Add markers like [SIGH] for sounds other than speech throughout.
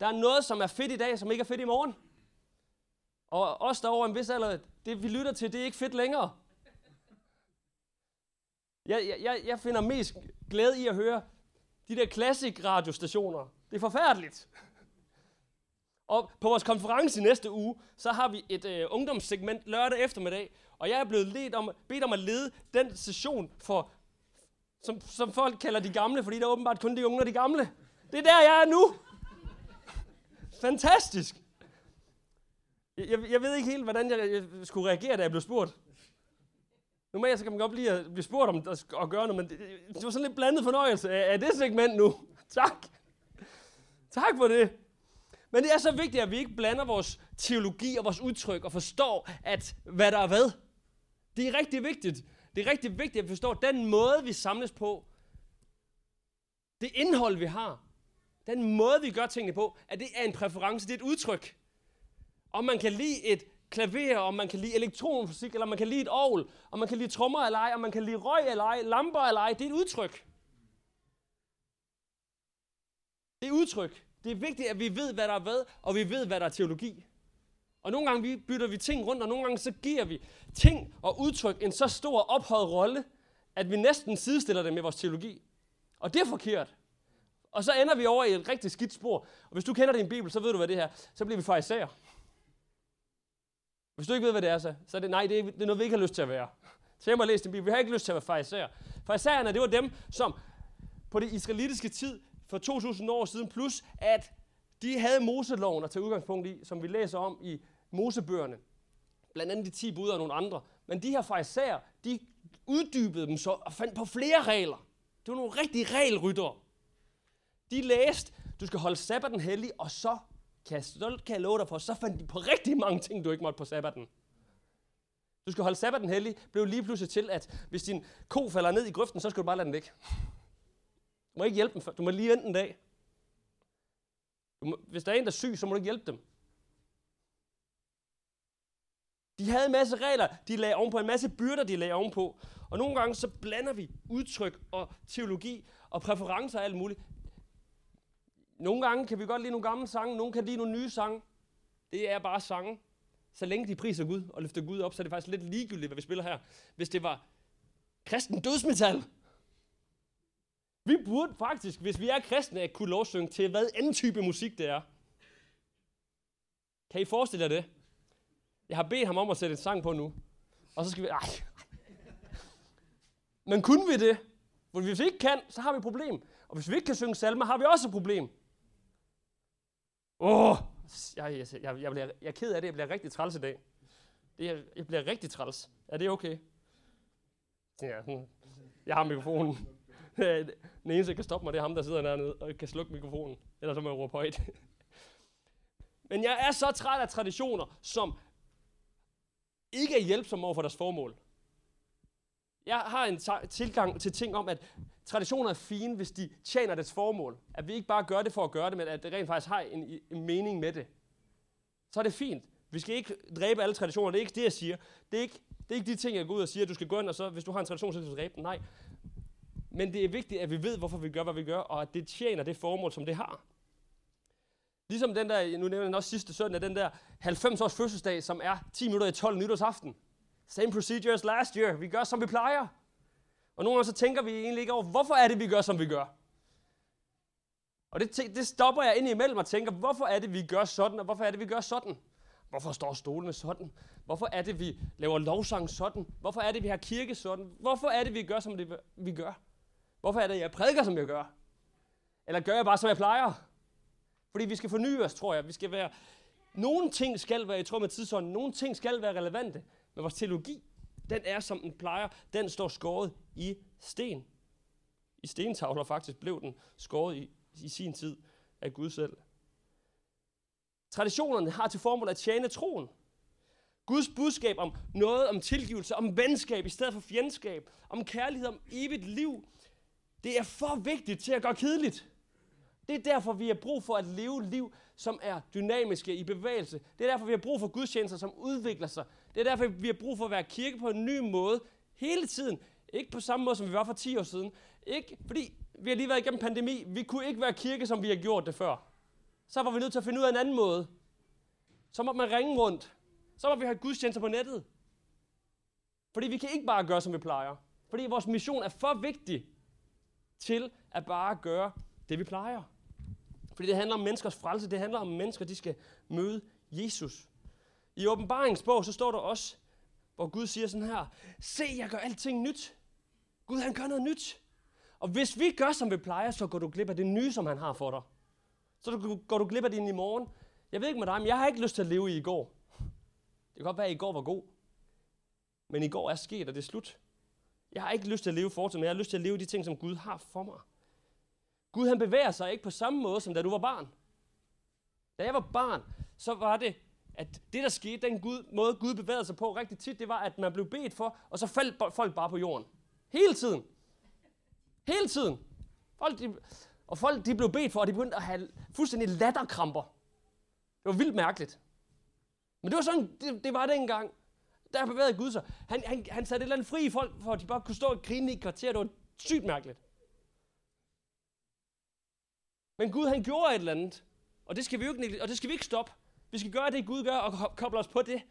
Der er noget, som er fedt i dag, som ikke er fedt i morgen. Og os, der over en vis alder, det vi lytter til, det er ikke fedt længere. Jeg, jeg, jeg finder mest glæde i at høre de der klassik radiostationer. Det er forfærdeligt. Og på vores konference i næste uge, så har vi et øh, ungdomssegment lørdag eftermiddag, og jeg er blevet ledt om, bedt om at lede den session for, som, som folk kalder de gamle, fordi der er åbenbart kun de unge og de gamle. Det er der, jeg er nu. Fantastisk. Jeg, jeg ved ikke helt, hvordan jeg, jeg skulle reagere, da jeg blev spurgt. Normalt så kan man godt blive at blive spurgt om at, at gøre noget, men det, det var sådan lidt blandet fornøjelse af, af det segment nu. [LAUGHS] Tak. Tak for det. Men det er så vigtigt, at vi ikke blander vores teologi og vores udtryk og forstår, at hvad der er hvad. Det er rigtig vigtigt. Det er rigtig vigtigt, at vi forstår, den måde, vi samles på, det indhold, vi har, den måde, vi gør tingene på, at det er en præference, det er et udtryk. Om man kan lide et klaver, om man kan lide elektronfysik, eller om man kan lide et ovl, om man kan lide trommer eller ej, om man kan lide røg eller ej, lamper eller ej, det er et udtryk. Det er udtryk. Det er vigtigt, at vi ved, hvad der er hvad, og vi ved, hvad der er teologi. Og nogle gange vi bytter vi ting rundt, og nogle gange så giver vi ting og udtryk en så stor ophøjet rolle, at vi næsten sidestiller det med vores teologi. Og det er forkert. Og så ender vi over i et rigtig skidt spor. Og hvis du kender din bibel, så ved du, hvad det her Så bliver vi fariserer. Hvis du ikke ved, hvad det er, så, så er det, nej, det er, det er noget, vi ikke har lyst til at være. Så jeg må læse din bibel. Vi har ikke lyst til at være fariserer. Farisæerne, det var dem, som på det israelitiske tid, for 2000 år siden, plus at de havde Moseloven at tage udgangspunkt i, som vi læser om i Mosebøgerne. Blandt andet de 10 bud og nogle andre. Men de her farisæer, de uddybede dem så og fandt på flere regler. Det var nogle rigtige regelryttere. De læste, du skal holde sabbaten hellig, og så kan jeg, så kan jeg love dig for, så fandt de på rigtig mange ting, du ikke måtte på sabbaten. Du skal holde sabbaten hellig, blev lige pludselig til, at hvis din ko falder ned i grøften, så skal du bare lade den ligge. Du må ikke hjælpe dem, du må lige vente en dag. Du må, hvis der er en, der er syg, så må du ikke hjælpe dem. De havde en masse regler, de lagde ovenpå, en masse byrder, de lagde ovenpå. Og nogle gange så blander vi udtryk og teologi og præferencer og alt muligt. Nogle gange kan vi godt lide nogle gamle sange, nogle kan lide nogle nye sange. Det er bare sange. Så længe de priser Gud og løfter Gud op, så er det faktisk lidt ligegyldigt, hvad vi spiller her. Hvis det var kristen dødsmetal, vi burde faktisk, hvis vi er kristne, at kunne lovsynge til hvad anden type musik det er. Kan I forestille jer det? Jeg har bedt ham om at sætte en sang på nu. Og så skal vi... Ej. Men kunne vi det? For hvis vi ikke kan, så har vi et problem. Og hvis vi ikke kan synge salmer, har vi også et problem. Åh, oh, jeg, jeg, jeg, jeg, bliver, jeg er ked af det. Jeg bliver rigtig træls i dag. Det jeg, jeg bliver rigtig træls. Er det okay? Ja, hmm. jeg har mikrofonen. [LAUGHS] Den eneste, der kan stoppe mig, det er ham, der sidder dernede og kan slukke mikrofonen. Ellers så må jeg råbe højt. [LAUGHS] Men jeg er så træt af traditioner, som ikke er hjælpsomme over for deres formål. Jeg har en tilgang til ting om, at traditioner er fine, hvis de tjener dets formål. At vi ikke bare gør det for at gøre det, men at det rent faktisk har en, en mening med det. Så er det fint. Vi skal ikke dræbe alle traditioner. Det er ikke det, jeg siger. Det er ikke, det er ikke de ting, jeg går ud og siger, at du skal gå ind, og så, hvis du har en tradition, så skal du dræbe den. Nej. Men det er vigtigt, at vi ved, hvorfor vi gør, hvad vi gør, og at det tjener det formål, som det har. Ligesom den der, nu nævner jeg også sidste søndag, den der 90 års fødselsdag, som er 10 minutter i 12 nytårsaften. Same procedure as last year. Vi gør, som vi plejer. Og nogle gange så tænker vi egentlig ikke over, hvorfor er det, vi gør, som vi gør. Og det, det stopper jeg ind imellem og tænker, hvorfor er det, vi gør sådan, og hvorfor er det, vi gør sådan? Hvorfor står stolene sådan? Hvorfor er det, vi laver lovsang sådan? Hvorfor er det, vi har kirke sådan? Hvorfor er det, vi gør, som det, vi gør? Hvorfor er det, jeg prædiker, som jeg gør? Eller gør jeg bare, som jeg plejer? Fordi vi skal forny os, tror jeg. Vi skal være... Nogle ting skal være i tråd med tidsånden. Nogle ting skal være relevante. Men vores teologi, den er, som den plejer. Den står skåret i sten. I stentavler faktisk blev den skåret i, i sin tid af Gud selv. Traditionerne har til formål at tjene troen. Guds budskab om noget om tilgivelse, om venskab i stedet for fjendskab, om kærlighed, om evigt liv, det er for vigtigt til at gøre kedeligt. Det er derfor, vi har brug for at leve liv, som er dynamiske i bevægelse. Det er derfor, vi har brug for gudstjenester, som udvikler sig. Det er derfor, vi har brug for at være kirke på en ny måde hele tiden. Ikke på samme måde, som vi var for 10 år siden. Ikke, fordi vi har lige været igennem pandemi. Vi kunne ikke være kirke, som vi har gjort det før. så var vi nødt til at finde ud af en anden måde. Så må man ringe rundt. Så må vi have gudstjenester på nettet. Fordi vi kan ikke bare gøre, som vi plejer. Fordi vores mission er for vigtig til at bare gøre det, vi plejer. Fordi det handler om menneskers frelse. Det handler om mennesker, de skal møde Jesus. I åbenbaringsbog, så står der også, hvor Gud siger sådan her, se, jeg gør alting nyt. Gud, han gør noget nyt. Og hvis vi gør, som vi plejer, så går du glip af det nye, som han har for dig. Så går du glip af det i morgen. Jeg ved ikke med dig, men jeg har ikke lyst til at leve i i går. Det kan godt være, at i går var god. Men i går er sket, og det er slut. Jeg har ikke lyst til at leve fortiden, men jeg har lyst til at leve de ting, som Gud har for mig. Gud han bevæger sig ikke på samme måde, som da du var barn. Da jeg var barn, så var det, at det der skete, den Gud, måde Gud bevægede sig på rigtig tit, det var, at man blev bedt for, og så faldt folk bare på jorden. Hele tiden. Hele tiden. Folk, de, og folk de blev bedt for, og de begyndte at have fuldstændig latterkramper. Det var vildt mærkeligt. Men det var sådan, det, det var dengang. Der bevægede Gud sig. Han, han, han satte et eller andet fri i folk, for at de bare kunne stå og grine i et kvarter. Det var sygt mærkeligt. Men Gud han gjorde et eller andet. Og det skal vi jo ikke, og det skal vi ikke stoppe. Vi skal gøre det, Gud gør, og koble os på det.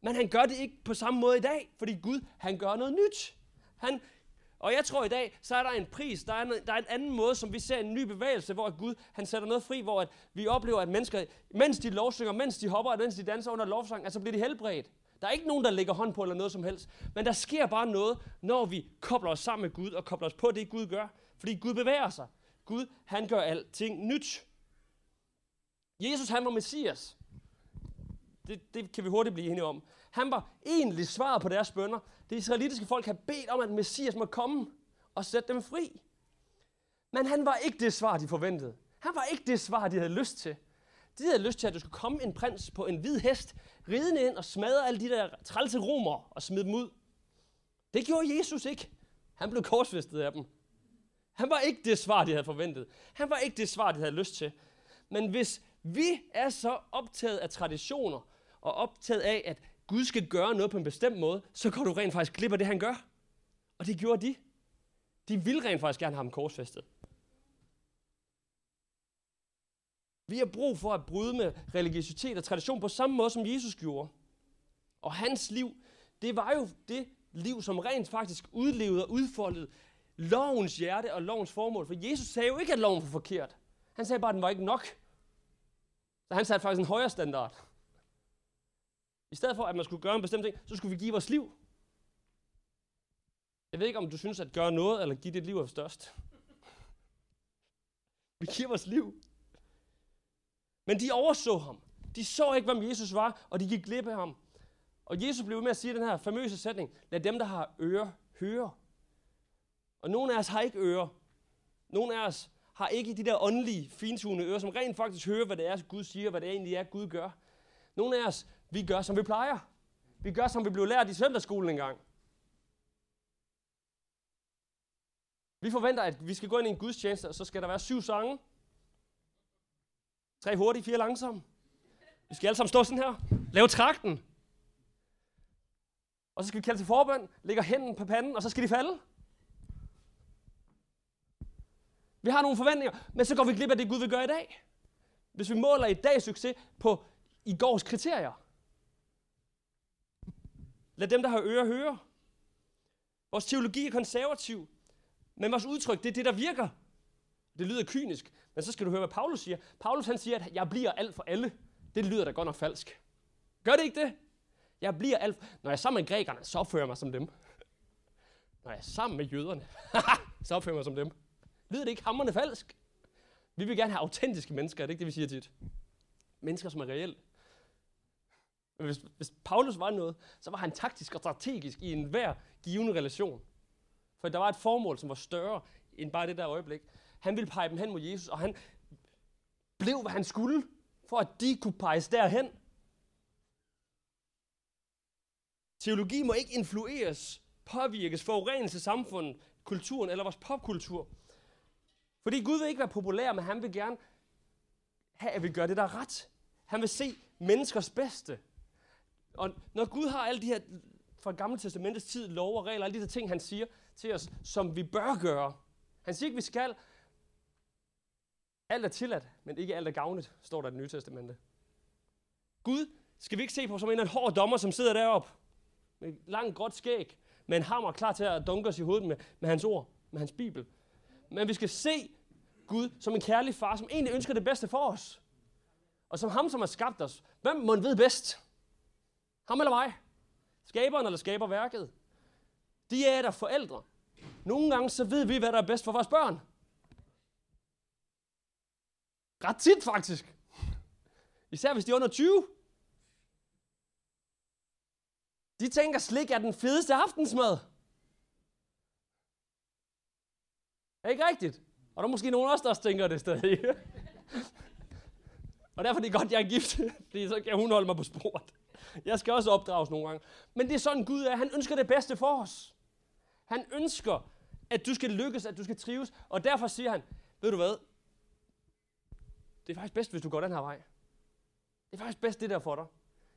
Men han gør det ikke på samme måde i dag, fordi Gud, han gør noget nyt. Han, og jeg tror i dag, så er der en pris, der er, en, der er en anden måde, som vi ser en ny bevægelse, hvor Gud han sætter noget fri, hvor at vi oplever, at mennesker, mens de lovsynger, mens de hopper, og mens de danser under lovsang, altså bliver de helbredt. Der er ikke nogen, der lægger hånd på eller noget som helst. Men der sker bare noget, når vi kobler os sammen med Gud og kobler os på det, Gud gør. Fordi Gud bevæger sig. Gud, han gør alting nyt. Jesus, han var Messias. Det, det kan vi hurtigt blive enige om. Han var egentlig svaret på deres bønder. Det israelitiske folk havde bedt om, at Messias må komme og sætte dem fri. Men han var ikke det svar, de forventede. Han var ikke det svar, de havde lyst til. De havde lyst til, at der skulle komme en prins på en hvid hest, ridende ind og smadre alle de der trælse romere og smide dem ud. Det gjorde Jesus ikke. Han blev korsfæstet af dem. Han var ikke det svar, de havde forventet. Han var ikke det svar, de havde lyst til. Men hvis vi er så optaget af traditioner, og optaget af, at Gud skal gøre noget på en bestemt måde, så går du rent faktisk glip af det, han gør. Og det gjorde de. De ville rent faktisk gerne have ham korsfæstet. Vi har brug for at bryde med religiøsitet og tradition på samme måde, som Jesus gjorde. Og hans liv, det var jo det liv, som rent faktisk udlevede og udfoldede lovens hjerte og lovens formål. For Jesus sagde jo ikke, at loven var forkert. Han sagde bare, at den var ikke nok. Så han satte faktisk en højere standard. I stedet for, at man skulle gøre en bestemt ting, så skulle vi give vores liv. Jeg ved ikke, om du synes, at gøre noget eller give dit liv er størst. [LAUGHS] Vi giver vores liv. Men de overså ham. De så ikke, hvem Jesus var, og de gik glip af ham. Og Jesus blev med at sige den her famøse sætning, lad dem, der har ører, høre. Og nogle af os har ikke ører. Nogle af os har ikke de der åndelige, fintune ører, som rent faktisk hører, hvad det er, Gud siger, hvad det egentlig er, Gud gør. Nogle af os, vi gør, som vi plejer. Vi gør, som vi blev lært i søndagsskolen engang. Vi forventer, at vi skal gå ind i en gudstjeneste, og så skal der være syv sange. Tre hurtige, fire langsomme. Vi skal alle sammen stå sådan her. Lave trakten. Og så skal vi kalde til forbøn, lægger hænden på panden, og så skal de falde. Vi har nogle forventninger, men så går vi glip af det, Gud vil gøre i dag. Hvis vi måler i dag succes på i gårs kriterier. Lad dem, der har ører, høre. Vores teologi er konservativ, men vores udtryk, det er det, der virker. Det lyder kynisk, men så skal du høre, hvad Paulus siger. Paulus han siger, at jeg bliver alt for alle. Det lyder da godt nok falsk. Gør det ikke det? Jeg bliver alt... Når jeg er sammen med grækerne, så opfører jeg mig som dem. Når jeg er sammen med jøderne, [LAUGHS] så opfører jeg mig som dem. Lyder det ikke hammerne falsk? Vi vil gerne have autentiske mennesker, er det ikke det, vi siger tit? Mennesker, som er reelle. Men hvis, hvis Paulus var noget, så var han taktisk og strategisk i enhver givende relation. For der var et formål, som var større end bare det der øjeblik. Han ville pege dem hen mod Jesus, og han blev, hvad han skulle, for at de kunne peges derhen. Teologi må ikke influeres, påvirkes, forurenes af samfundet, kulturen eller vores popkultur. Fordi Gud vil ikke være populær, men han vil gerne have, at vi gør det, der er ret. Han vil se menneskers bedste. Og når Gud har alle de her fra Gamle Testamentets tid, lov og regler, alle de her ting, han siger til os, som vi bør gøre. Han siger ikke, vi skal, Alt er tilladt, men ikke alt er gavnligt, står der i det nye testamente. Gud skal vi ikke se på som en eller hård dommer, som sidder deroppe med langt godt skæg, med en hammer klar til at dunke os i hovedet med, med hans ord, med hans bibel. Men vi skal se Gud som en kærlig far, som egentlig ønsker det bedste for os. Og som ham, som har skabt os. Hvem må ved bedst? Ham eller mig? Skaberen eller skaberværket? De er der forældre. Nogle gange så ved vi, hvad der er bedst for vores børn. Ret tit faktisk. Især hvis de er under 20. De tænker, slik er den fedeste aftensmad. Er ikke rigtigt? Og der er måske nogen også, der også tænker det stadig. [LAUGHS] og derfor er det godt, jeg er gift, [LAUGHS] fordi så kan hun holde mig på sporet. Jeg skal også opdrages nogle gange. Men det er sådan, Gud er. Han ønsker det bedste for os. Han ønsker, at du skal lykkes, at du skal trives. Og derfor siger han, ved du hvad? Det er faktisk bedst, hvis du går den her vej. Det er faktisk bedst, det der for dig.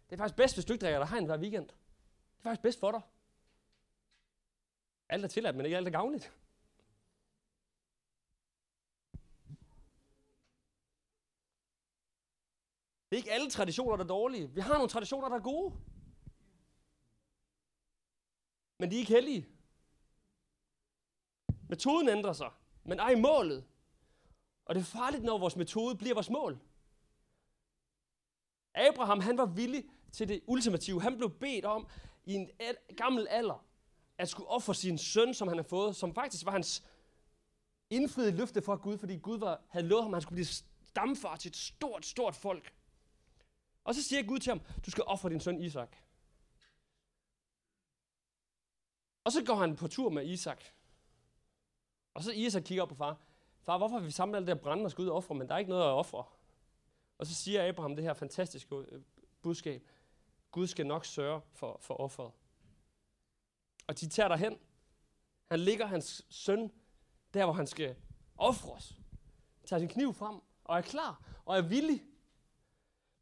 Det er faktisk bedst, hvis du ikke drikker dig hegn hver weekend. Det er faktisk bedst for dig. Alt er tilladt, men ikke alt er gavnligt. Det er ikke alle traditioner, der er dårlige. Vi har nogle traditioner, der er gode. Men de er ikke heldige. Metoden ændrer sig, men ej målet. Og det er farligt, når vores metode bliver vores mål. Abraham, han var villig til det ultimative. Han blev bedt om i en gammel alder at skulle ofre sin søn, som han har fået, som faktisk var hans indfriede løfte fra Gud, fordi Gud var, havde lovet ham, at han skulle blive stamfar til et stort, stort folk. Og så siger Gud til ham, du skal ofre din søn Isak. Og så går han på tur med Isak. Og så Isak kigger op på far. Far, hvorfor har vi samlet alt det der brænde og skal ud og ofre, men der er ikke noget at ofre? Og så siger Abraham det her fantastiske øh, budskab. Gud skal nok sørge for, for offeret. Og de tager derhen. Han ligger hans søn der, hvor han skal ofres. Tager sin kniv frem og er klar og er villig.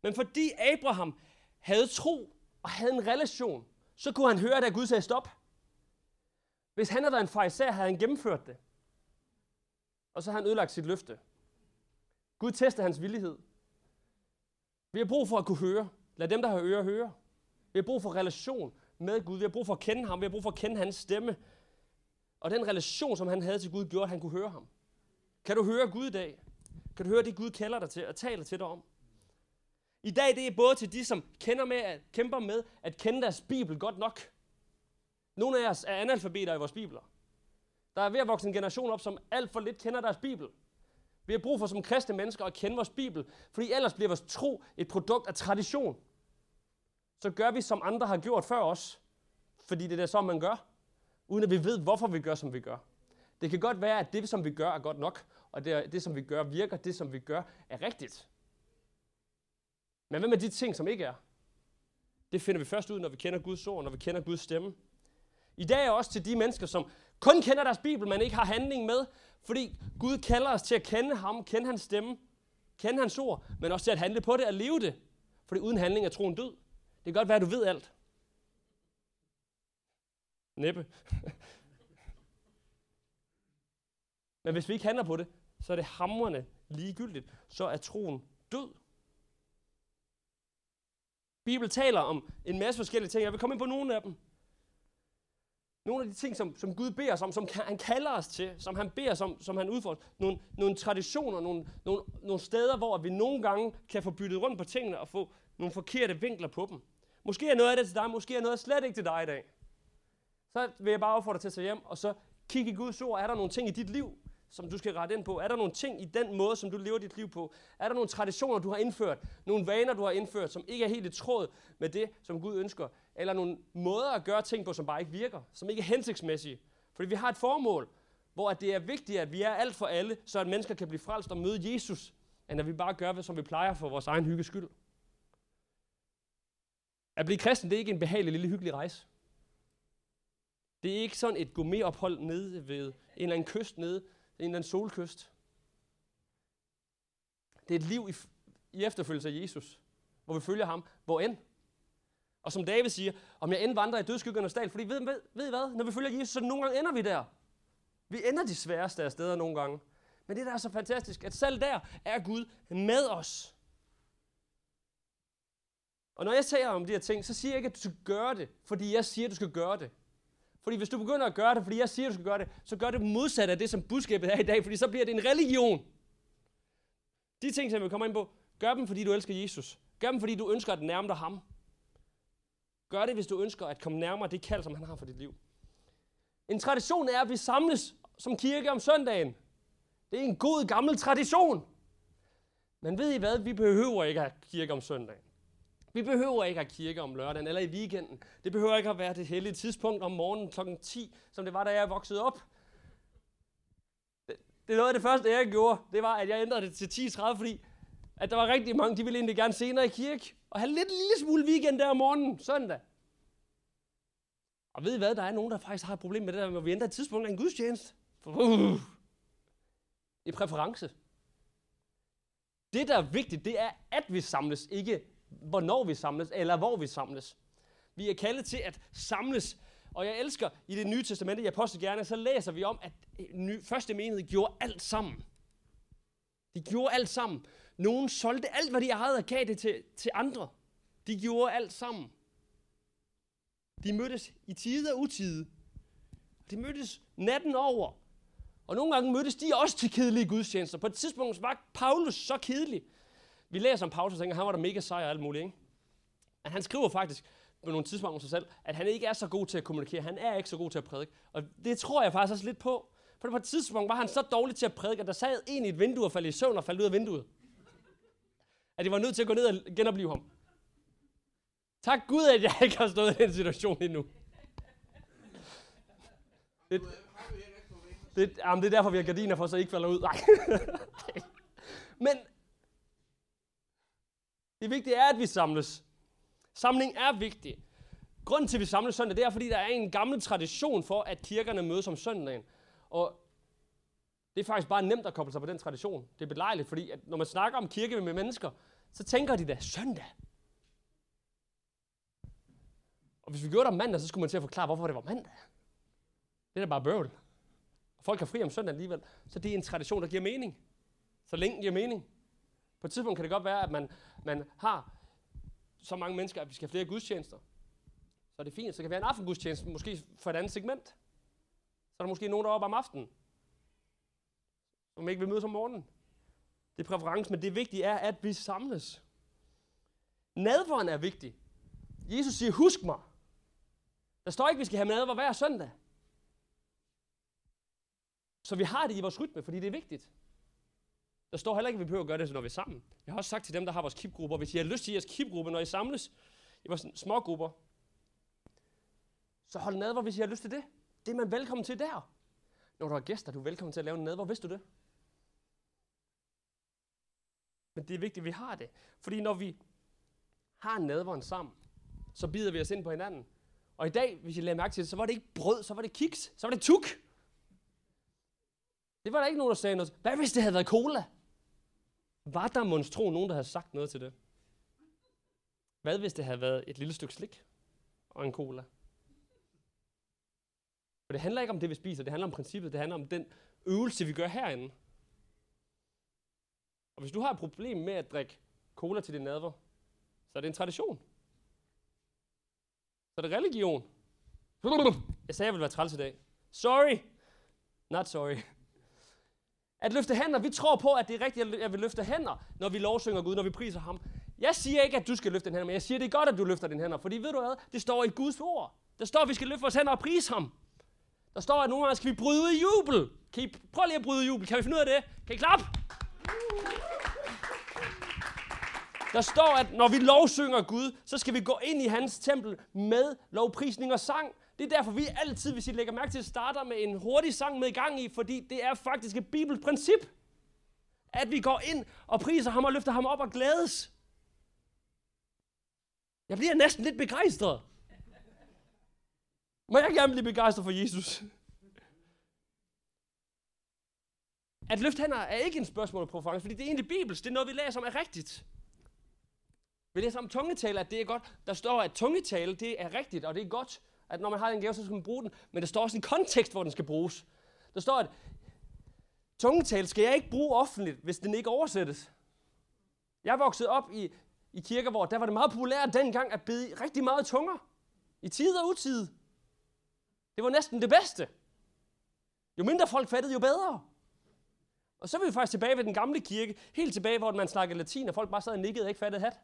Men fordi Abraham havde tro og havde en relation, så kunne han høre, at Gud sagde stop. Hvis han havde været en fariser, havde han gennemført det. Og så havde han ødelagt sit løfte. Gud tester hans villighed. Vi har brug for at kunne høre. Lad dem, der har ører, høre. Vi har brug for relation med Gud. Vi har brug for at kende ham. Vi har brug for at kende hans stemme. Og den relation, som han havde til Gud, gjorde, at han kunne høre ham. Kan du høre Gud i dag? Kan du høre det, Gud kalder dig til og taler til dig om? I dag det er både til de, som kender med, at, kæmper med at kende deres Bibel godt nok. Nogle af os er analfabeter i vores bibler. Der er ved at vokse en generation op, som alt for lidt kender deres Bibel. Vi har brug for som kristne mennesker at kende vores Bibel, fordi ellers bliver vores tro et produkt af tradition. Så gør vi, som andre har gjort før os, fordi det er så, man gør, uden at vi ved, hvorfor vi gør, som vi gør. Det kan godt være, at det, som vi gør, er godt nok, og det, det som vi gør, virker, det, som vi gør, er rigtigt. Men hvad med de ting, som ikke er? Det finder vi først ud, når vi kender Guds ord, når vi kender Guds stemme. I dag er også til de mennesker, som kun kender deres Bibel, men ikke har handling med, fordi Gud kalder os til at kende ham, kende hans stemme, kende hans ord, men også til at handle på det og leve det. Fordi uden handling er troen død. Det kan godt være, at du ved alt. Næppe. [LAUGHS] men hvis vi ikke handler på det, så er det hamrende ligegyldigt. Så er troen død. Bibelen taler om en masse forskellige ting. Jeg vil komme ind på nogle af dem. Nogle af de ting, som, som Gud beder os om, som han kalder os til, som han beder os om, som han udfordrer. Nogle, nogle traditioner, nogle, nogle, nogle steder, hvor vi nogle gange kan få byttet rundt på tingene og få nogle forkerte vinkler på dem. Måske er noget af det til dig, måske er noget slet ikke til dig i dag. Så vil jeg bare opfordre dig til at tage hjem, og så kigge i Guds ord. Er der nogle ting i dit liv, som du skal rette ind på? Er der nogle ting i den måde, som du lever dit liv på? Er der nogle traditioner, du har indført? Nogle vaner, du har indført, som ikke er helt i tråd med det, som Gud ønsker? Eller nogle måder at gøre ting på, som bare ikke virker? Som ikke er hensigtsmæssige? Fordi vi har et formål, hvor det er vigtigt, at vi er alt for alle, så at mennesker kan blive frelst og møde Jesus, end at vi bare gør, som vi plejer for vores egen hygges skyld. At blive kristen, det er ikke en behagelig lille hyggelig rejse. Det er ikke sådan et gourmetophold nede ved en eller anden kyst nede det er en eller anden solkyst. Det er et liv i, i efterfølgelse af Jesus, hvor vi følger ham, hvor end. Og som David siger, om jeg end vandrer i dødskyggernes dal, fordi ved, ved, ved I hvad? Når vi følger Jesus, så nogle gange ender vi der. Vi ender de sværeste af steder nogle gange. Men det, der er så fantastisk, at selv der er Gud med os. Og når jeg taler om de her ting, så siger jeg ikke, at du skal gøre det, fordi jeg siger, at du skal gøre det. Fordi hvis du begynder at gøre det, fordi jeg siger, du skal gøre det, så gør det modsat af det, som budskabet er i dag, fordi så bliver det en religion. De ting, som vi kommer ind på, gør dem, fordi du elsker Jesus. Gør dem, fordi du ønsker at nærme dig ham. Gør det, hvis du ønsker at komme nærmere det kald, som han har for dit liv. En tradition er, at vi samles som kirke om søndagen. Det er en god gammel tradition. Men ved I hvad? Vi behøver ikke at have kirke om søndagen. Vi behøver ikke at kirke om lørdagen eller i weekenden. Det behøver ikke at være det hellige tidspunkt om morgenen kl. 10, som det var, da jeg voksede op. Det, er noget af det første, jeg gjorde. Det var, at jeg ændrede det til 10.30, fordi at der var rigtig mange, de ville egentlig gerne senere i kirke. Og have lidt lille smule weekend der om morgenen, søndag. Og ved I hvad, der er nogen, der faktisk har et problem med det der, når vi ændrer et tidspunkt af en gudstjeneste. Uh, i præference. Det, der er vigtigt, det er, at vi samles, ikke hvornår vi samles, eller hvor vi samles. Vi er kaldet til at samles. Og jeg elsker i det nye testamente, jeg påstår gerne, så læser vi om, at øh, første menighed gjorde alt sammen. De gjorde alt sammen. Nogen solgte alt, hvad de havde og gav det til, til andre. De gjorde alt sammen. De mødtes i tide og utide. De mødtes natten over. Og nogle gange mødtes de også til kedelige gudstjenester. På et tidspunkt var Paulus så kedelig. Vi læser om Paulus og tænker, at han var der mega sej og alt muligt. Ikke? Men han skriver faktisk på nogle tidspunkter om sig selv, at han ikke er så god til at kommunikere. Han er ikke så god til at prædike. Og det tror jeg faktisk også lidt på. For på et tidspunkt var han så dårlig til at prædike, at der sad en i et vindue og faldt i søvn og faldt ud af vinduet. At de var nødt til at gå ned og genopleve ham. Tak Gud, at jeg ikke har stået i den situation endnu. Det, det, jamen, det er derfor, vi har gardiner for, så I ikke falder ud. Nej. [LAUGHS] Men det vigtige er, at vi samles. Samling er vigtig. Grunden til, at vi samles søndag, det er, fordi der er en gammel tradition for, at kirkerne mødes om søndagen. Og det er faktisk bare nemt at koble sig på den tradition. Det er belejligt, fordi at når man snakker om kirke med mennesker, så tænker de da, søndag. Og hvis vi gjorde det om mandag, så skulle man til at forklare, hvorfor det var mandag. Det er da bare bøvl. Og folk har fri om søndag alligevel. Så det er en tradition, der giver mening. Så længe det giver mening. På et tidspunkt kan det godt være, at man, man har så mange mennesker, at vi skal have flere gudstjenester. Så er det fint. Så kan det være en aftengudstjeneste, måske for et andet segment. Så er der måske nogen, der er oppe om aftenen, som ikke vil mødes om morgenen. Det er præference, men det vigtige er, at vi samles. Nadveren er vigtig. Jesus siger, husk mig. Der står ikke, at vi skal have nadver hver søndag. Så vi har det i vores rytme, fordi det er vigtigt. Der står heller ikke, at vi behøver at gøre det, når vi er sammen. Jeg har også sagt til dem, der har vores kipgrupper, hvis I har lyst til jeres kipgruppe, når I samles i vores små grupper, så hold nadver, hvis I har lyst til det. Det er man velkommen til der. Når du har gæster, du er velkommen til at lave en nadver. Vidste du det? Men det er vigtigt, at vi har det. Fordi når vi har nadveren sammen, så bider vi os ind på hinanden. Og i dag, hvis I lader mærke til det, så var det ikke brød, så var det kiks, så var det tuk. Det var der ikke nogen, der sagde noget. Hvad hvis det havde været cola? Var der monstro nogen, der havde sagt noget til det? Hvad hvis det havde været et lille stykke slik og en cola? For det handler ikke om det, vi spiser. Det handler om princippet. Det handler om den øvelse, vi gør herinde. Og hvis du har et problem med at drikke cola til din nadver, så er det en tradition. Så er det religion. Jeg sagde, jeg ville være træls i dag. Sorry. Not sorry. At løfte hænder, vi tror på, at det er rigtigt, at vi løfter hænder, når vi lovsynger Gud, når vi priser ham. Jeg siger ikke, at du skal løfte din hænder, men jeg siger, at det er godt, at du løfter den hænder. Fordi ved du hvad? Det står i Guds ord. Der står, at vi skal løfte vores hænder og prise ham. Der står, at nogle gange skal vi bryde ud i jubel. Kan I prøve lige at bryde jubel? Kan vi finde ud af det? Kan I klappe? Der står, at når vi lovsynger Gud, så skal vi gå ind i hans tempel med lovprisning og sang. Det er derfor, vi altid, hvis I lægger mærke til, starter med en hurtig sang med i gang i, fordi det er faktisk et bibelprincip. At vi går ind og priser ham og løfter ham op og glædes. Jeg bliver næsten lidt begejstret. Må jeg gerne blive begejstret for Jesus? At løfte hænder er ikke en spørgsmål på fange, fordi det er egentlig bibelsk. Det er noget, vi læser om er rigtigt. Vi læser om tungetale, at det er godt. Der står, at tungetale, det er rigtigt, og det er godt at når man har en gave, så skal man bruge den, men der står også en kontekst, hvor den skal bruges. Der står, at Tungetal skal jeg ikke bruge offentligt, hvis den ikke oversættes. Jeg voksede op i, i kirker, hvor der var det meget populært dengang at bede rigtig meget tunger. I tid og utid. Det var næsten det bedste. Jo mindre folk fattede, jo bedre. Og så er vi faktisk tilbage ved den gamle kirke, helt tilbage, hvor man snakkede latin, og folk bare sad og nikkede og ikke fattede hat.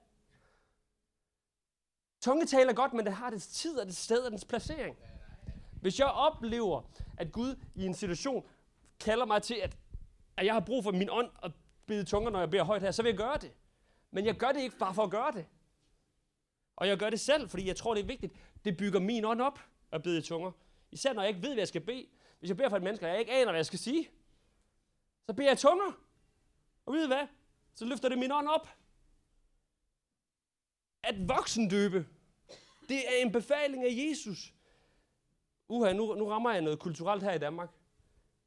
Tungetal er godt, men det har dets tid og dets sted og dets placering. Hvis jeg oplever, at Gud i en situation kalder mig til, at, at jeg har brug for min ånd at bede tunger, når jeg beder højt her, så vil jeg gøre det. Men jeg gør det ikke bare for at gøre det. Og jeg gør det selv, fordi jeg tror, det er vigtigt. Det bygger min ånd op at bede tunger. Især når jeg ikke ved, hvad jeg skal bede. Hvis jeg beder for et menneske, og jeg ikke aner, hvad jeg skal sige, så beder jeg tunger. Og ved I hvad? Så løfter det min ånd op. At voksendøbe, det er en befaling af Jesus. Uha, nu, nu rammer jeg noget kulturelt her i Danmark.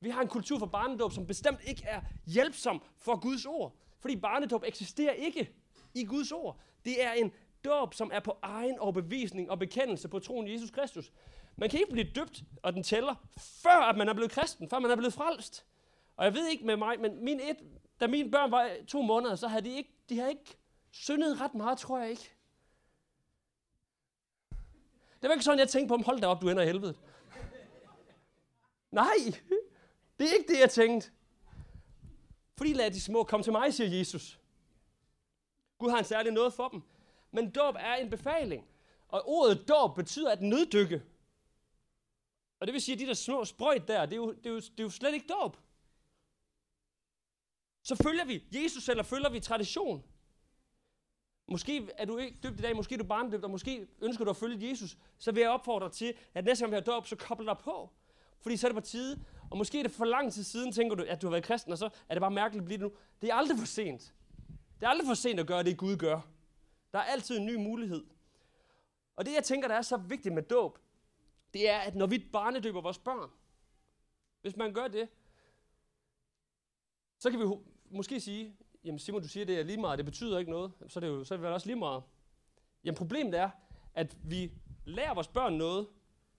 Vi har en kultur for barnedåb, som bestemt ikke er hjælpsom for Guds ord. Fordi barnedåb eksisterer ikke i Guds ord. Det er en dåb, som er på egen overbevisning og bekendelse på troen i Jesus Kristus. Man kan ikke blive døbt, og den tæller, før at man er blevet kristen, før man er blevet frelst. Og jeg ved ikke med mig, men min et, da mine børn var to måneder, så havde de ikke, de havde ikke syndet ret meget, tror jeg ikke. Det var ikke sådan, jeg tænkte på dem, hold da op, du ender i helvede. Nej, det er ikke det, jeg tænkte. Fordi lad de små komme til mig, siger Jesus. Gud har en særlig noget for dem. Men dåb er en befaling. Og ordet dåb betyder at nøddykke. Og det vil sige, at de der små sprøjt der, det er jo, det er jo, det er jo slet ikke dåb. Så følger vi Jesus, eller følger vi tradition. Måske er du ikke døbt i dag, måske er du barndøbt, og måske ønsker du at følge Jesus. Så vil jeg opfordre til, at næste gang vi har dåb, så kobler dig på. Fordi så er det på tide. Og måske er det for lang tid siden, tænker du, at du har været kristen, og så er det bare mærkeligt at blive det nu. Det er aldrig for sent. Det er aldrig for sent at gøre det, Gud gør. Der er altid en ny mulighed. Og det, jeg tænker, der er så vigtigt med dåb, det er, at når vi barnedøber vores børn, hvis man gør det, så kan vi måske sige, jamen Simon, du siger, det er lige meget, det betyder ikke noget, så er det jo så er det også lige meget. Jamen problemet er, at vi lærer vores børn noget,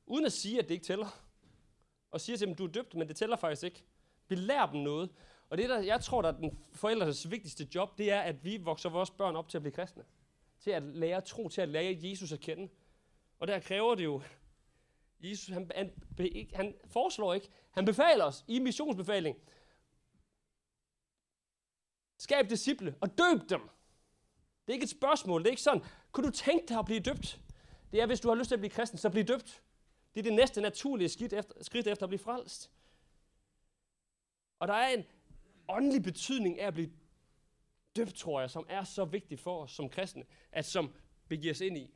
uden at sige, at det ikke tæller. Og siger til dem, du er døbt, men det tæller faktisk ikke. Vi lærer dem noget. Og det, der jeg tror, der er den forældres vigtigste job, det er, at vi vokser vores børn op til at blive kristne. Til at lære tro, til at lære Jesus at kende. Og der kræver det jo, Jesus han, han, han foreslår ikke, han befaler os i missionsbefaling, Skab disciple og døb dem. Det er ikke et spørgsmål. Det er ikke sådan, kunne du tænke dig at blive døbt? Det er, hvis du har lyst til at blive kristen, så bliv døbt. Det er det næste naturlige skridt efter, skridt efter at blive frelst. Og der er en åndelig betydning af at blive døbt, tror jeg, som er så vigtig for os som kristne, at som begiver os ind i.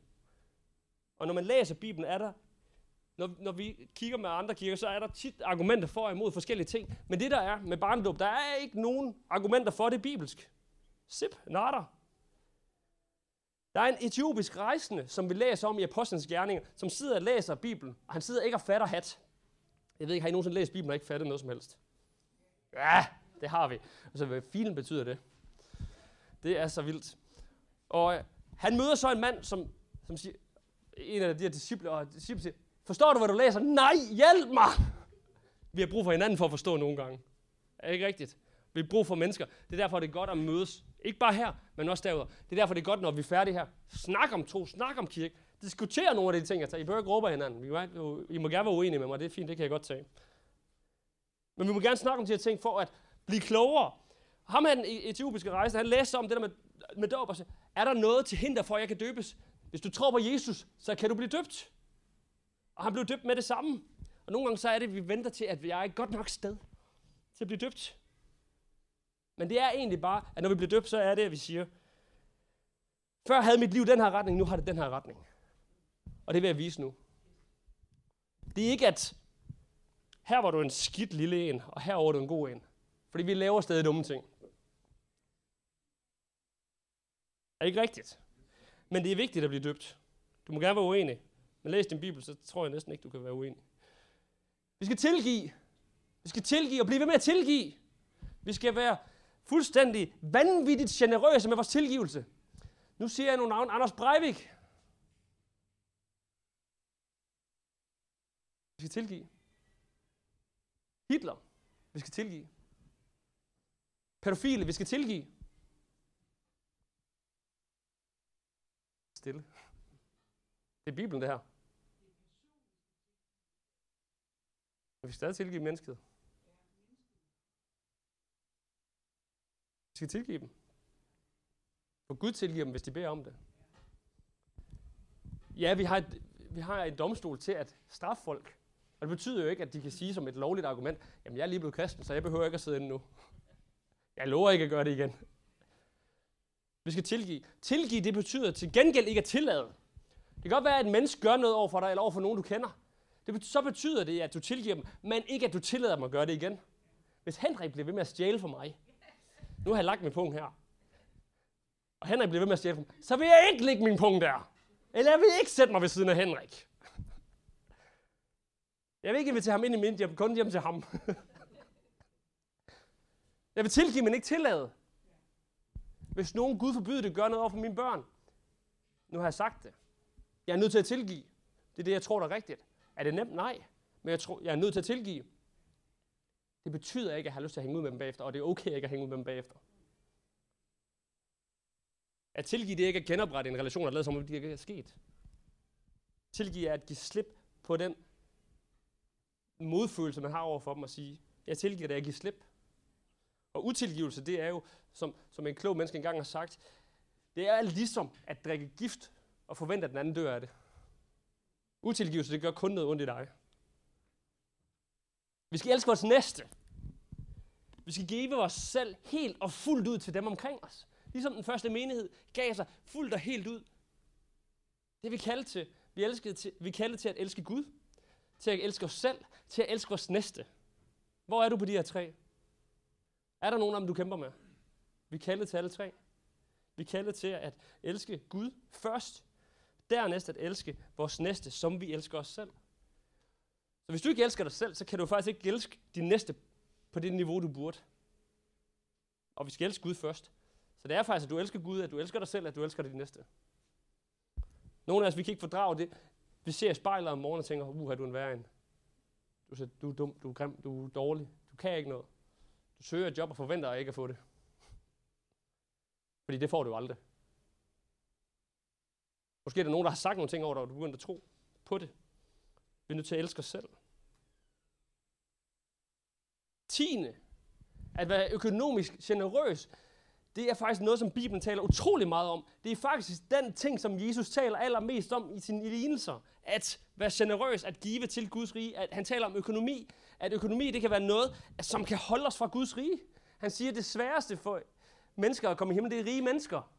Og når man læser Bibelen, er der når, når vi kigger med andre kirker, så er der tit argumenter for og imod forskellige ting. Men det der er med barndåb, der er ikke nogen argumenter for det bibelsk. Sip, natter. Der er en etiopisk rejsende, som vi læser om i Apostlenes Gerninger, som sidder og læser Bibelen, og han sidder ikke og fatter hat. Jeg ved ikke, har I nogensinde læst Bibelen og ikke fattet noget som helst? Ja, det har vi. Altså, hvad filen betyder det? Det er så vildt. Og øh, han møder så en mand, som, som siger, en af de her disciple, og disciple siger, Forstår du, hvad du læser? Nej, hjælp mig! Vi har brug for hinanden for at forstå nogle gange. Er det ikke rigtigt? Vi har brug for mennesker. Det er derfor, det er godt at mødes. Ikke bare her, men også derude. Det er derfor, det er godt, når vi er færdige her. Snak om tro, snak om kirke. Diskuter nogle af de ting, jeg tager. I bør ikke råbe hinanden. I må gerne være uenige med mig, det er fint, det kan jeg godt tage. Men vi må gerne snakke om de her ting for at blive klogere. Ham her, den e- etiopiske rejse, han læste om det der med, med dåb og sagde, er der noget til hinder for, at jeg kan døbes? Hvis du tror på Jesus, så kan du blive døbt. Og han blev døbt med det samme. Og nogle gange så er det, at vi venter til, at vi er et godt nok sted til at blive døbt. Men det er egentlig bare, at når vi bliver døbt, så er det, at vi siger, før havde mit liv den her retning, nu har det den her retning. Og det vil jeg vise nu. Det er ikke, at her var du en skidt lille en, og her var du en god en. Fordi vi laver stadig dumme ting. Er ikke rigtigt? Men det er vigtigt at blive døbt. Du må gerne være uenig. Men læs din bibel, så tror jeg næsten ikke, du kan være uenig. Vi skal tilgive. Vi skal tilgive og blive ved med at tilgive. Vi skal være fuldstændig vanvittigt generøse med vores tilgivelse. Nu siger jeg nogle navn. Anders Breivik. Vi skal tilgive. Hitler. Vi skal tilgive. Pædofile, vi skal tilgive. Stille. Det er Bibelen, det her. Men vi skal stadig tilgive mennesket. Vi skal tilgive dem. For Gud tilgiver dem, hvis de beder om det. Ja, vi har, et, vi har en domstol til at straffe folk. Og det betyder jo ikke, at de kan sige som et lovligt argument, jamen jeg er lige blevet kristen, så jeg behøver ikke at sidde inde nu. Jeg lover ikke at gøre det igen. Vi skal tilgive. Tilgive, det betyder til gengæld ikke at tillade. Det kan godt være, at en menneske gør noget over for dig, eller over for nogen, du kender. Det, betyder, så betyder det, at du tilgiver dem, men ikke at du tillader dem at gøre det igen. Hvis Henrik bliver ved med at stjæle for mig, nu har jeg lagt min punkt her, og Henrik bliver ved med at stjæle for mig, så vil jeg ikke lægge min punkt der. Eller jeg vil ikke sætte mig ved siden af Henrik. Jeg vil ikke invitere ham ind i min hjem, kun hjem til ham. [LAUGHS] jeg vil tilgive, men ikke tillade. Hvis nogen Gud forbyder det, gør noget over for mine børn. Nu har jeg sagt det. Jeg er nødt til at tilgive. Det er det, jeg tror, der er rigtigt. Er det nemt? Nej. Men jeg, tror, jeg er nødt til at tilgive. Det betyder ikke, at jeg har lyst til at hænge ud med dem bagefter, og det er okay ikke at hænge ud med dem bagefter. At tilgive, det er ikke at genoprette en relation, der lader som om det ikke er sket. Tilgive er at give slip på den modfølelse, man har over for dem og sige, jeg tilgiver det, jeg giver slip. Og utilgivelse, det er jo, som, som en klog menneske engang har sagt, det er ligesom at drikke gift og forvente, at den anden dør af det. Utilgivelse, det gør kun noget ondt i dig. Vi skal elske vores næste. Vi skal give os selv helt og fuldt ud til dem omkring os. Ligesom den første menighed gav sig fuldt og helt ud. Det vi kaldet til. Vi, elskede til. vi er kaldet til at elske Gud, til at elske os selv, til at elske vores næste. Hvor er du på de her tre? Er der nogen af dem, du kæmper med? Vi er kaldet til alle tre. Vi er kaldet til at elske Gud først, dernæst at elske vores næste, som vi elsker os selv. Så hvis du ikke elsker dig selv, så kan du faktisk ikke elske din næste på det niveau, du burde. Og vi skal elske Gud først. Så det er faktisk, at du elsker Gud, at du elsker dig selv, at du elsker din næste. Nogle af os, vi kan ikke fordrage det. Vi ser spejlet om morgenen og tænker, uha, du er en værre en. Du, siger, du er dum, du er grim, du er dårlig, du kan ikke noget. Du søger et job og forventer ikke at få det. Fordi det får du aldrig. Måske er der nogen, der har sagt nogle ting over dig, og du begynder at tro på det. Vi er nødt til at elske os selv. Tiende. At være økonomisk generøs det er faktisk noget, som Bibelen taler utrolig meget om. Det er faktisk den ting, som Jesus taler allermest om i sine lignelser. At være generøs, at give til Guds rige. At han taler om økonomi. At økonomi, det kan være noget, som kan holde os fra Guds rige. Han siger, at det sværeste for mennesker at komme i himlen, det er rige mennesker.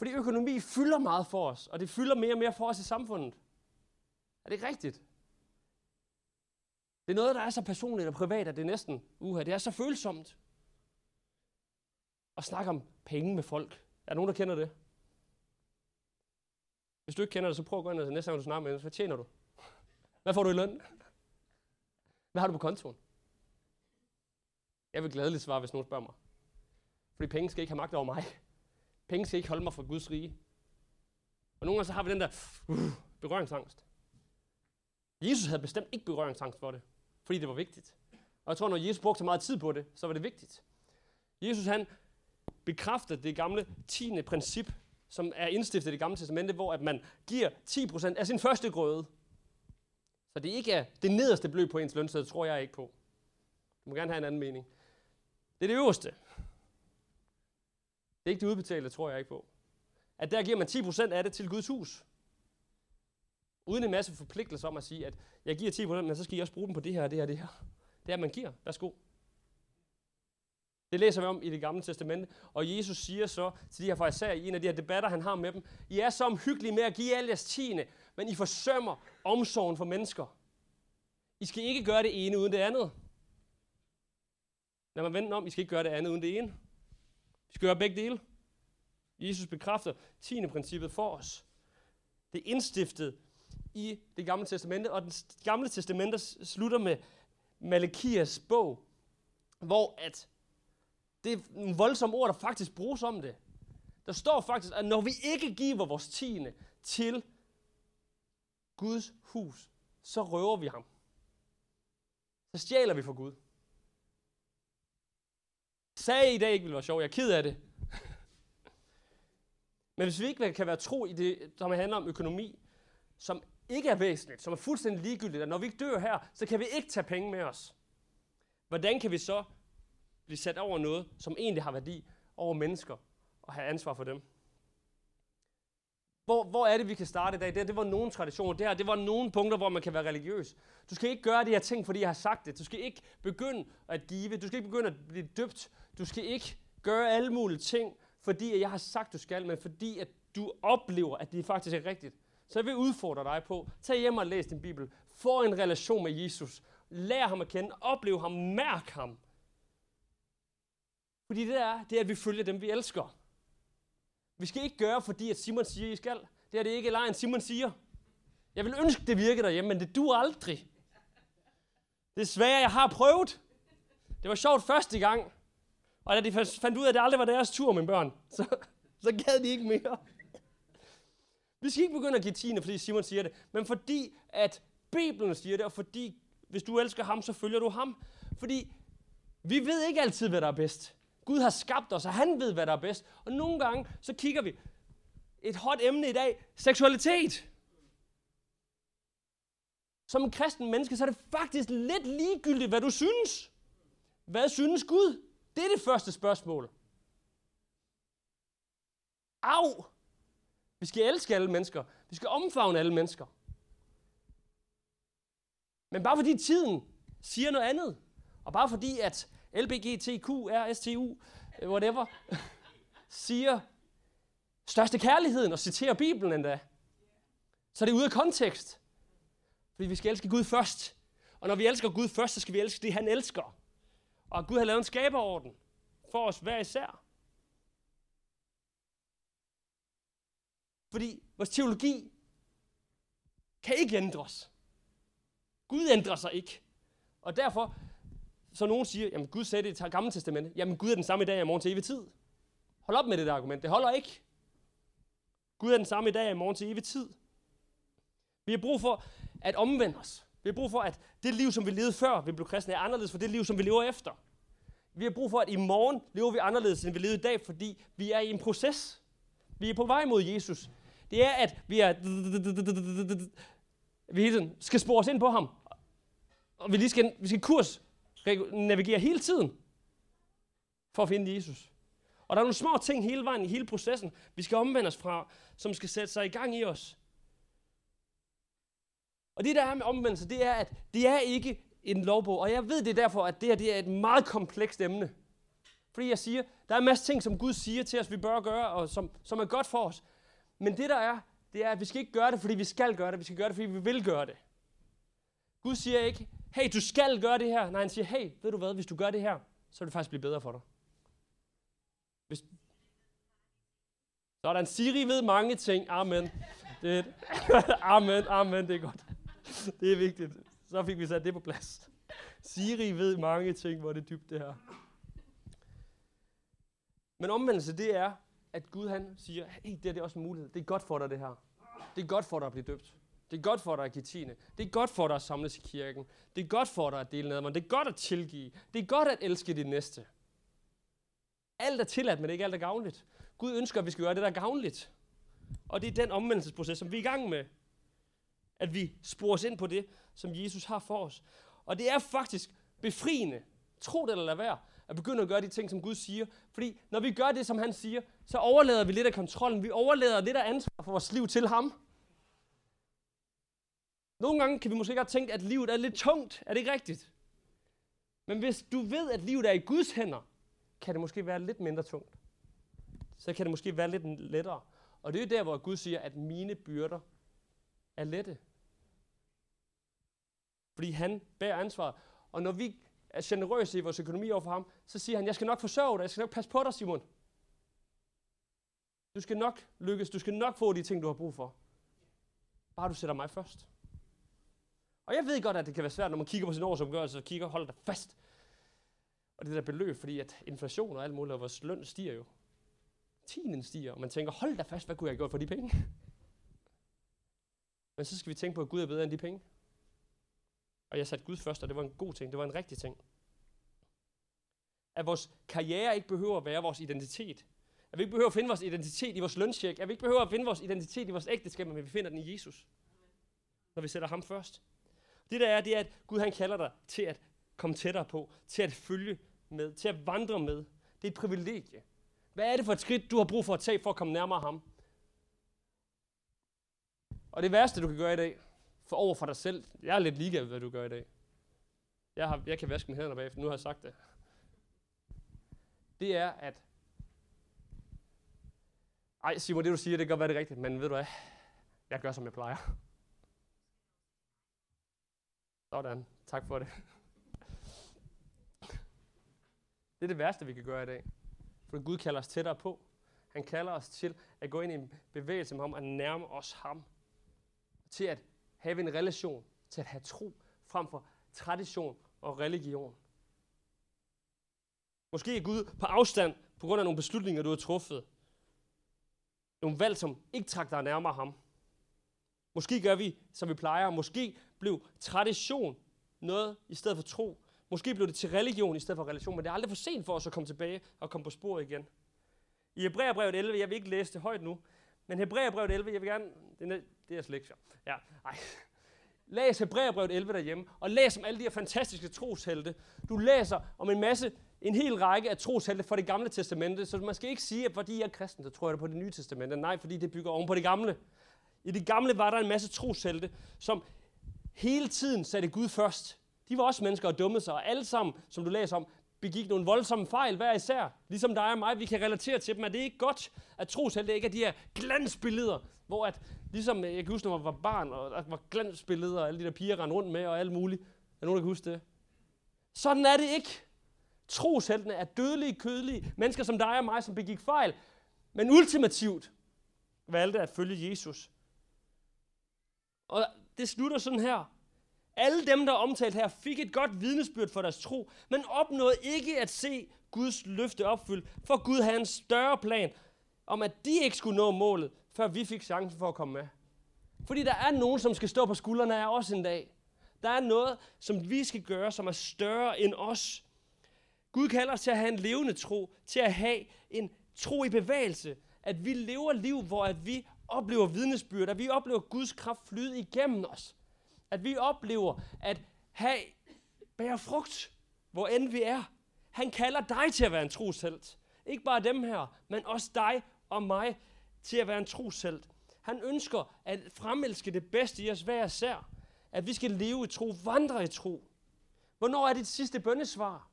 Fordi økonomi fylder meget for os, og det fylder mere og mere for os i samfundet. Er det ikke rigtigt? Det er noget, der er så personligt og privat, at det er næsten, uha, det er så følsomt. At snakke om penge med folk. Er der nogen, der kender det? Hvis du ikke kender det, så prøv at gå ind og næste gang, du snakker med en, hvad tjener du? Hvad får du i løn? Hvad har du på kontoen? Jeg vil glædeligt svare, hvis nogen spørger mig. Fordi penge skal ikke have magt over mig. Penge skal ikke holde mig fra Guds rige. Og nogle gange så har vi den der uh, berøringsangst. Jesus havde bestemt ikke berøringsangst for det fordi det var vigtigt. Og jeg tror, når Jesus brugte så meget tid på det, så var det vigtigt. Jesus han bekræfter det gamle tiende princip, som er indstiftet i det gamle testamente, hvor at man giver 10% af sin første grøde. Så det ikke er det nederste beløb på ens løn, så det tror jeg ikke på. Du må gerne have en anden mening. Det er det øverste. Det er ikke det udbetalte, tror jeg ikke på. At der giver man 10% af det til Guds hus. Uden en masse forpligtelser om at sige, at jeg giver 10% men så skal I også bruge dem på det her det her det her. Det er, at man giver. Værsgo. Det læser vi om i det gamle testamente. Og Jesus siger så til de her farisæer i en af de her debatter, han har med dem, I er så omhyggelige med at give alle jeres tiende, men I forsømmer omsorgen for mennesker. I skal ikke gøre det ene uden det andet. Lad mig vende om, I skal ikke gøre det andet uden det ene. Vi skal gøre begge dele. Jesus bekræfter tiende princippet for os. Det er indstiftet i det gamle testamente, og det gamle testamente slutter med Malakias bog, hvor at det er en voldsom ord, der faktisk bruges om det. Der står faktisk, at når vi ikke giver vores tiende til Guds hus, så røver vi ham. så stjæler vi fra Gud. Sagde I dag ikke ville være sjov. Jeg er ked af det. [LAUGHS] Men hvis vi ikke kan være tro i det, som handler om økonomi, som ikke er væsentligt, som er fuldstændig ligegyldigt, at når vi ikke dør her, så kan vi ikke tage penge med os. Hvordan kan vi så blive sat over noget, som egentlig har værdi over mennesker, og have ansvar for dem? Hvor, hvor er det, vi kan starte i dag? Det, det var nogle traditioner. Det her, det var nogle punkter, hvor man kan være religiøs. Du skal ikke gøre de her ting, fordi jeg har sagt det. Du skal ikke begynde at give. Du skal ikke begynde at blive døbt. Du skal ikke gøre alle mulige ting, fordi jeg har sagt, du skal, men fordi at du oplever, at det faktisk er rigtigt. Så jeg vil udfordre dig på, tag hjem og læs din Bibel. Få en relation med Jesus. Lær ham at kende. Oplev ham. Mærk ham. Fordi det er, det er, at vi følger dem, vi elsker. Vi skal ikke gøre, fordi at Simon siger, I skal. Det er det ikke lejen, Simon siger. Jeg vil ønske, det virker derhjemme, men det du aldrig. Det jeg har prøvet. Det var sjovt første gang. Og da de fandt ud af, at det aldrig var deres tur, mine børn, så, [LAUGHS] så gad de ikke mere. Vi skal ikke begynde at give tiende, fordi Simon siger det, men fordi at Bibelen siger det, og fordi hvis du elsker ham, så følger du ham. Fordi vi ved ikke altid, hvad der er bedst. Gud har skabt os, og han ved, hvad der er bedst. Og nogle gange, så kigger vi. Et hot emne i dag, seksualitet. Som en kristen menneske, så er det faktisk lidt ligegyldigt, hvad du synes. Hvad synes Gud? Det er det første spørgsmål. Au! Vi skal elske alle mennesker. Vi skal omfavne alle mennesker. Men bare fordi tiden siger noget andet, og bare fordi at LBGTQ, RSTU, øh, whatever, [LAUGHS] siger største kærligheden og citerer Bibelen endda, så det er ude af kontekst. Fordi vi skal elske Gud først. Og når vi elsker Gud først, så skal vi elske det, han elsker. Og Gud har lavet en skaberorden for os hver især. Fordi vores teologi kan ikke ændres. Gud ændrer sig ikke. Og derfor, så nogen siger, jamen Gud sagde det i gamle testamente, jamen Gud er den samme i dag og i morgen til evig tid. Hold op med det der argument, det holder ikke. Gud er den samme i dag og i morgen til evig tid. Vi har brug for at omvende os. Vi har brug for, at det liv, som vi levede før vi blev kristne, er anderledes for det liv, som vi lever efter. Vi har brug for, at i morgen lever vi anderledes, end vi levede i dag, fordi vi er i en proces. Vi er på vej mod Jesus. Det er, at vi er... Vi hele skal spore os ind på ham. Og vi lige skal, vi skal kurs navigerer hele tiden for at finde Jesus. Og der er nogle små ting hele vejen i hele processen, vi skal omvende os fra, som skal sætte sig i gang i os. Og det der er med omvendelse, det er, at det er ikke en lovbog. Og jeg ved det derfor, at det her det er et meget komplekst emne. Fordi jeg siger, der er en masse ting, som Gud siger til os, vi bør gøre, og som, som er godt for os. Men det der er, det er, at vi skal ikke gøre det, fordi vi skal gøre det. Vi skal gøre det, fordi vi vil gøre det. Gud siger ikke, hey, du skal gøre det her. Nej, han siger, hey, ved du hvad, hvis du gør det her, så vil det faktisk blive bedre for dig. Hvis... Sådan, Siri ved mange ting. Amen. Det er... [LAUGHS] amen, amen, det er godt. Det er vigtigt. Så fik vi sat det på plads. Siri ved mange ting, hvor det er dybt det her. Men omvendelse, det er, at Gud han siger, hey, det er det også en mulighed. Det er godt for dig, det her. Det er godt for dig at blive døbt. Det er godt for dig at give tiende. Det er godt for dig at samles i kirken. Det er godt for dig at dele nadveren. Det er godt at tilgive. Det er godt at elske din næste. Alt er tilladt, men ikke alt er gavnligt. Gud ønsker, at vi skal gøre det, der er gavnligt. Og det er den omvendelsesproces, som vi er i gang med. At vi sporer os ind på det, som Jesus har for os. Og det er faktisk befriende, tro det eller lad være, at begynde at gøre de ting, som Gud siger. Fordi når vi gør det, som han siger, så overlader vi lidt af kontrollen. Vi overlader lidt af ansvar for vores liv til ham. Nogle gange kan vi måske godt tænke, at livet er lidt tungt. Er det ikke rigtigt? Men hvis du ved, at livet er i Guds hænder, kan det måske være lidt mindre tungt. Så kan det måske være lidt lettere. Og det er der, hvor Gud siger, at mine byrder er lette. Fordi han bærer ansvaret. Og når vi er generøse i vores økonomi over for ham, så siger han, jeg skal nok forsørge dig, jeg skal nok passe på dig, Simon. Du skal nok lykkes, du skal nok få de ting, du har brug for. Bare du sætter mig først. Og jeg ved godt, at det kan være svært, når man kigger på sin årsomgørelse og kigger, hold dig fast. Og det der beløb, fordi at inflation og alt muligt, og vores løn stiger jo. Tinen stiger, og man tænker, hold da fast, hvad kunne jeg have gjort for de penge? Men så skal vi tænke på, at Gud er bedre end de penge. Og jeg satte Gud først, og det var en god ting. Det var en rigtig ting. At vores karriere ikke behøver at være vores identitet. At vi ikke behøver at finde vores identitet i vores løncheck. At vi ikke behøver at finde vores identitet i vores ægteskab, men vi finder den i Jesus. Når vi sætter ham først. Det der er, det er, at Gud han kalder dig til at komme tættere på, til at følge med, til at vandre med. Det er et privilegie. Hvad er det for et skridt, du har brug for at tage for at komme nærmere ham? Og det værste, du kan gøre i dag, for over for dig selv, jeg er lidt ligeglad hvad du gør i dag. Jeg, har, jeg kan vaske mine hænder bagefter, nu har jeg sagt det. Det er, at... Ej, Simon, det du siger, det kan godt være det rigtigt, men ved du hvad? Jeg gør, som jeg plejer. Sådan. Tak for det. Det er det værste, vi kan gøre i dag. For Gud kalder os tættere på. Han kalder os til at gå ind i en bevægelse med ham og nærme os ham. Til at have en relation, til at have tro, frem for tradition og religion. Måske er Gud på afstand på grund af nogle beslutninger, du har truffet. Nogle valg, som ikke trak dig nærmere ham. Måske gør vi, som vi plejer. Måske blev tradition noget i stedet for tro. Måske blev det til religion i stedet for relation, men det er aldrig for sent for os at komme tilbage og komme på sporet igen. I Hebræerbrevet 11, jeg vil ikke læse det højt nu, men Hebræerbrevet 11, jeg vil gerne, det er, det er lektier. Ja, ej. Læs Hebræerbrevet 11 derhjemme, og læs om alle de her fantastiske troshelte. Du læser om en masse, en hel række af troshelte fra det gamle testamente, så man skal ikke sige, at fordi jeg er kristen, så tror jeg det på det nye testamente. Nej, fordi det bygger oven på det gamle. I det gamle var der en masse troshelte, som hele tiden satte Gud først. De var også mennesker og dumme sig, og alle sammen, som du læser om, begik nogle voldsomme fejl hver især. Ligesom dig og mig, vi kan relatere til dem, at det er ikke godt, at troshelte ikke er de her glansbilleder, hvor at, ligesom øh, jeg kan huske, når man var barn, og der var glansbilleder, og alle de der piger rendte rundt med, og alt muligt. Er nogen, der kan huske det? Sådan er det ikke. Trosheltene er dødelige, kødelige mennesker som dig og mig, som begik fejl, men ultimativt valgte at følge Jesus. Og det slutter sådan her. Alle dem, der er omtalt her, fik et godt vidnesbyrd for deres tro, men opnåede ikke at se Guds løfte opfyldt, for Gud havde en større plan om, at de ikke skulle nå målet, før vi fik chancen for at komme med. Fordi der er nogen, som skal stå på skuldrene af os en dag. Der er noget, som vi skal gøre, som er større end os. Gud kalder os til at have en levende tro, til at have en tro i bevægelse. At vi lever liv, hvor at vi oplever vidnesbyrd, at vi oplever Guds kraft flyde igennem os. At vi oplever at have, bære frugt, hvor end vi er. Han kalder dig til at være en troshelt. Ikke bare dem her, men også dig og mig til at være en troshelt. Han ønsker at fremelske det bedste i os hver især. At vi skal leve i tro, vandre i tro. Hvornår er dit sidste bøndesvar?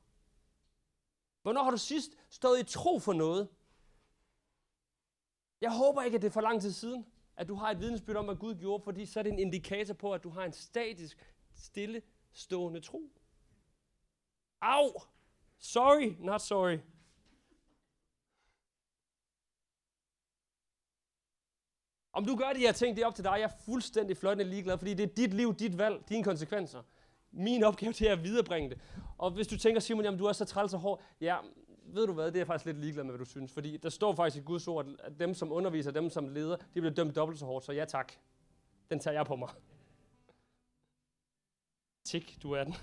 Hvornår har du sidst stået i tro for noget? Jeg håber ikke, at det er for lang tid siden, at du har et vidnesbyrd om, hvad Gud gjorde, fordi så er det en indikator på, at du har en statisk, stille, stående tro. Au! Sorry, not sorry. Om du gør de her ting, det er op til dig. Jeg er fuldstændig fløjtende ligeglad, fordi det er dit liv, dit valg, dine konsekvenser. Min opgave det er at viderebringe det. Og hvis du tænker, Simon, jamen, du er så træls og hård, ja, ved du hvad, det er jeg faktisk lidt ligeglad med, hvad du synes. Fordi der står faktisk i Guds ord, at dem, som underviser, dem, som leder, de bliver dømt dobbelt så hårdt. Så ja tak, den tager jeg på mig. Tik, du er den.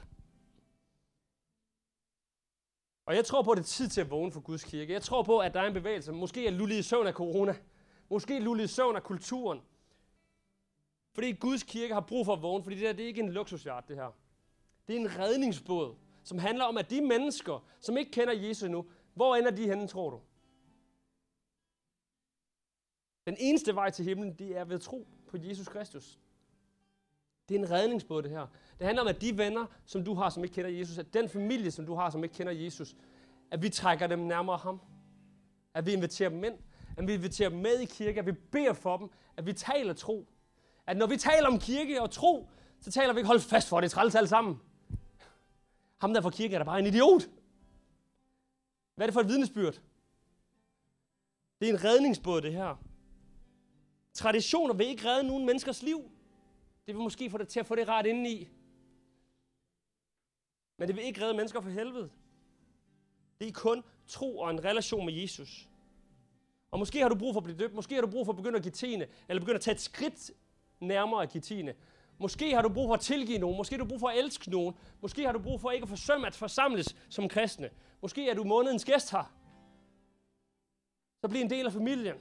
Og jeg tror på, at det er tid til at vågne for Guds kirke. Jeg tror på, at der er en bevægelse. Måske er lullet i søvn af corona. Måske lullet i søvn af kulturen. Fordi Guds kirke har brug for at vågne, fordi det, der, det er ikke en luksusjart, det her. Det er en redningsbåd, som handler om, at de mennesker, som ikke kender Jesus nu, hvor ender de henne, tror du? Den eneste vej til himlen, det er ved tro på Jesus Kristus. Det er en redningsbåd, det her. Det handler om, at de venner, som du har, som ikke kender Jesus, at den familie, som du har, som ikke kender Jesus, at vi trækker dem nærmere ham. At vi inviterer dem ind. At vi inviterer dem med i kirke. At vi beder for dem. At vi taler tro. At når vi taler om kirke og tro, så taler vi ikke, hold fast for det, træls alle sammen. Ham der fra kirken er da bare en idiot. Hvad er det for et vidnesbyrd? Det er en redningsbåd, det her. Traditioner vil ikke redde nogen menneskers liv. Det vil måske få dig til at få det ret indeni. Men det vil ikke redde mennesker for helvede. Det er kun tro og en relation med Jesus. Og måske har du brug for at blive døbt. Måske har du brug for at begynde at give tiende, eller begynde at tage et skridt nærmere at give tiende. Måske har du brug for at tilgive nogen. Måske har du brug for at elske nogen. Måske har du brug for ikke at forsømme at forsamles som kristne. Måske er du månedens gæst her. Så bliv en del af familien.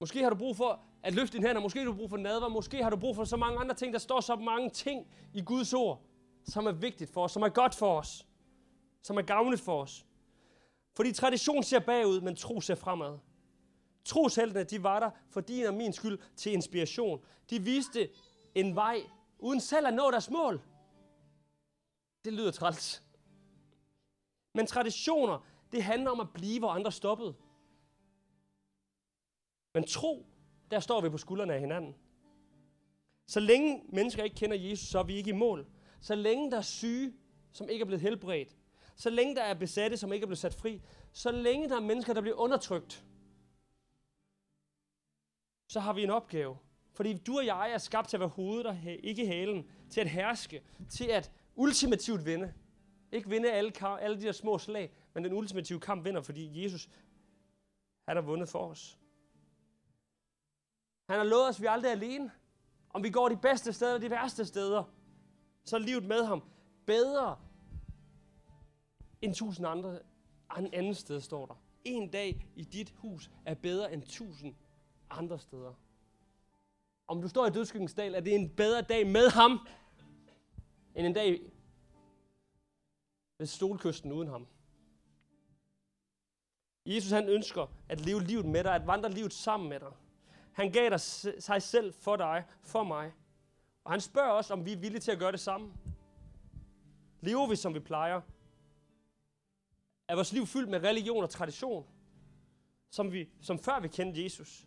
Måske har du brug for at løfte din hænder. Måske har du brug for nadver. Måske har du brug for så mange andre ting. Der står så mange ting i Guds ord, som er vigtigt for os, som er godt for os, som er gavnligt for os. Fordi tradition ser bagud, men tro ser fremad. Trosheltene, de var der for din og min skyld til inspiration. De viste en vej, uden selv at nå deres mål. Det lyder træls. Men traditioner, det handler om at blive, hvor andre stoppede. Men tro, der står vi på skuldrene af hinanden. Så længe mennesker ikke kender Jesus, så er vi ikke i mål. Så længe der er syge, som ikke er blevet helbredt. Så længe der er besatte, som ikke er blevet sat fri. Så længe der er mennesker, der bliver undertrykt. Så har vi en opgave. Fordi du og jeg er skabt til at være hovedet og ikke halen. Til at herske. Til at ultimativt vinde. Ikke vinde alle, alle de her små slag, men den ultimative kamp vinder, fordi Jesus han har vundet for os. Han har lovet os, at vi aldrig er alene. Om vi går de bedste steder eller de værste steder, så er livet med ham bedre end tusind andre anden sted, står der. En dag i dit hus er bedre end tusind andre steder. Om du står i dødskyggens dal, er det en bedre dag med ham, end en dag ved solkysten uden ham. Jesus han ønsker at leve livet med dig, at vandre livet sammen med dig. Han gav dig sig selv for dig, for mig. Og han spørger os, om vi er villige til at gøre det samme. Lever vi, som vi plejer? Er vores liv fyldt med religion og tradition, som, vi, som før vi kendte Jesus?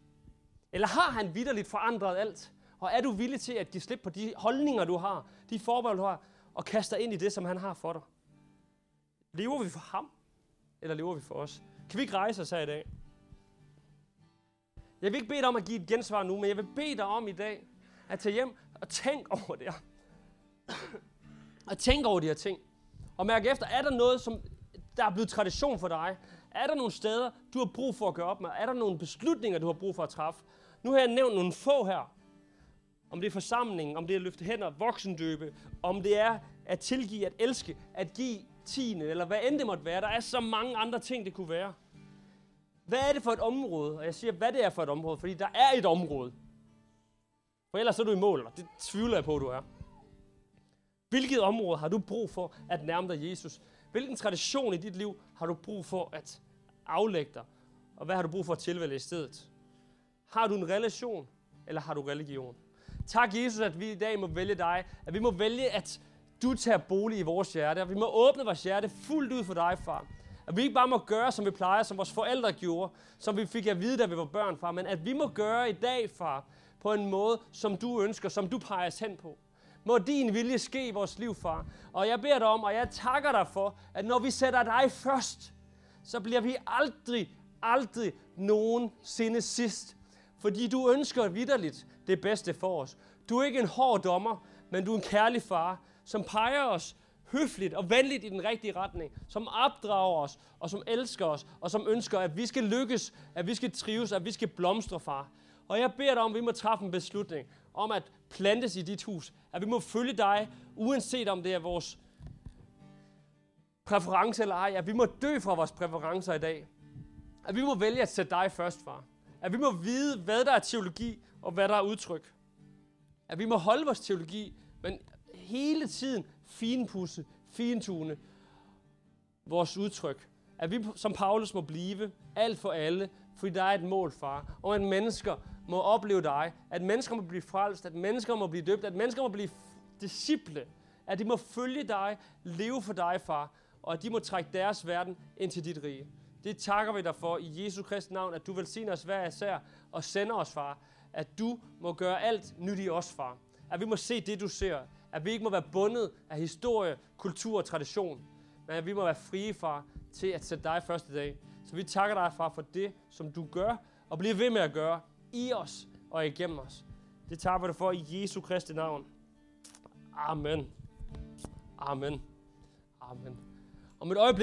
Eller har han vidderligt forandret alt? Og er du villig til at give slip på de holdninger, du har, de forbehold, du har, og kaste dig ind i det, som han har for dig? Lever vi for ham, eller lever vi for os? Kan vi ikke rejse os her i dag? Jeg vil ikke bede dig om at give et gensvar nu, men jeg vil bede dig om i dag at tage hjem og tænke over det her. og tænke over de her ting. Og mærke efter, er der noget, som der er blevet tradition for dig? Er der nogle steder, du har brug for at gøre op med? Er der nogle beslutninger, du har brug for at træffe? Nu har jeg nævnt nogle få her. Om det er forsamlingen, om det er at løfte hænder, voksendøbe, om det er at tilgive, at elske, at give tiende, eller hvad end det måtte være. Der er så mange andre ting, det kunne være. Hvad er det for et område? Og jeg siger, hvad det er for et område, fordi der er et område. For ellers er du i mål, og det tvivler jeg på, at du er. Hvilket område har du brug for at nærme dig Jesus? Hvilken tradition i dit liv har du brug for at aflægge dig? Og hvad har du brug for at tilvælge i stedet? Har du en relation, eller har du religion? Tak Jesus, at vi i dag må vælge dig. At vi må vælge, at du tager bolig i vores hjerte. At vi må åbne vores hjerte fuldt ud for dig, far. At vi ikke bare må gøre, som vi plejer, som vores forældre gjorde, som vi fik at vide, da vi var børn, far, men at vi må gøre i dag, far, på en måde, som du ønsker, som du peger os hen på. Må din vilje ske i vores liv, far. Og jeg beder dig om, og jeg takker dig for, at når vi sætter dig først, så bliver vi aldrig, aldrig nogensinde sidst. Fordi du ønsker vidderligt det bedste for os. Du er ikke en hård dommer, men du er en kærlig far, som peger os høfligt og venligt i den rigtige retning, som opdrager os, og som elsker os, og som ønsker, at vi skal lykkes, at vi skal trives, at vi skal blomstre, far. Og jeg beder dig om, at vi må træffe en beslutning om at plantes i dit hus. At vi må følge dig, uanset om det er vores præference eller ej. At vi må dø fra vores præferencer i dag. At vi må vælge at sætte dig først, far. At vi må vide, hvad der er teologi, og hvad der er udtryk. At vi må holde vores teologi, men hele tiden finpudse, fintune vores udtryk. At vi som Paulus må blive alt for alle, fordi der er et mål, far. Og at mennesker må opleve dig. At mennesker må blive frelst. At mennesker må blive døbt. At mennesker må blive disciple. At de må følge dig, leve for dig, far. Og at de må trække deres verden ind til dit rige. Det takker vi dig for i Jesu Kristi navn, at du velsigner os hver især og sender os, far. At du må gøre alt nyt i os, far. At vi må se det, du ser. At vi ikke må være bundet af historie, kultur og tradition. Men at vi må være frie, far, til at sætte dig først i dag. Så vi takker dig, far, for det, som du gør, og bliver ved med at gøre i os og igennem os. Det takker vi dig for i Jesu Kristi navn. Amen. Amen. Amen. Om et øjeblik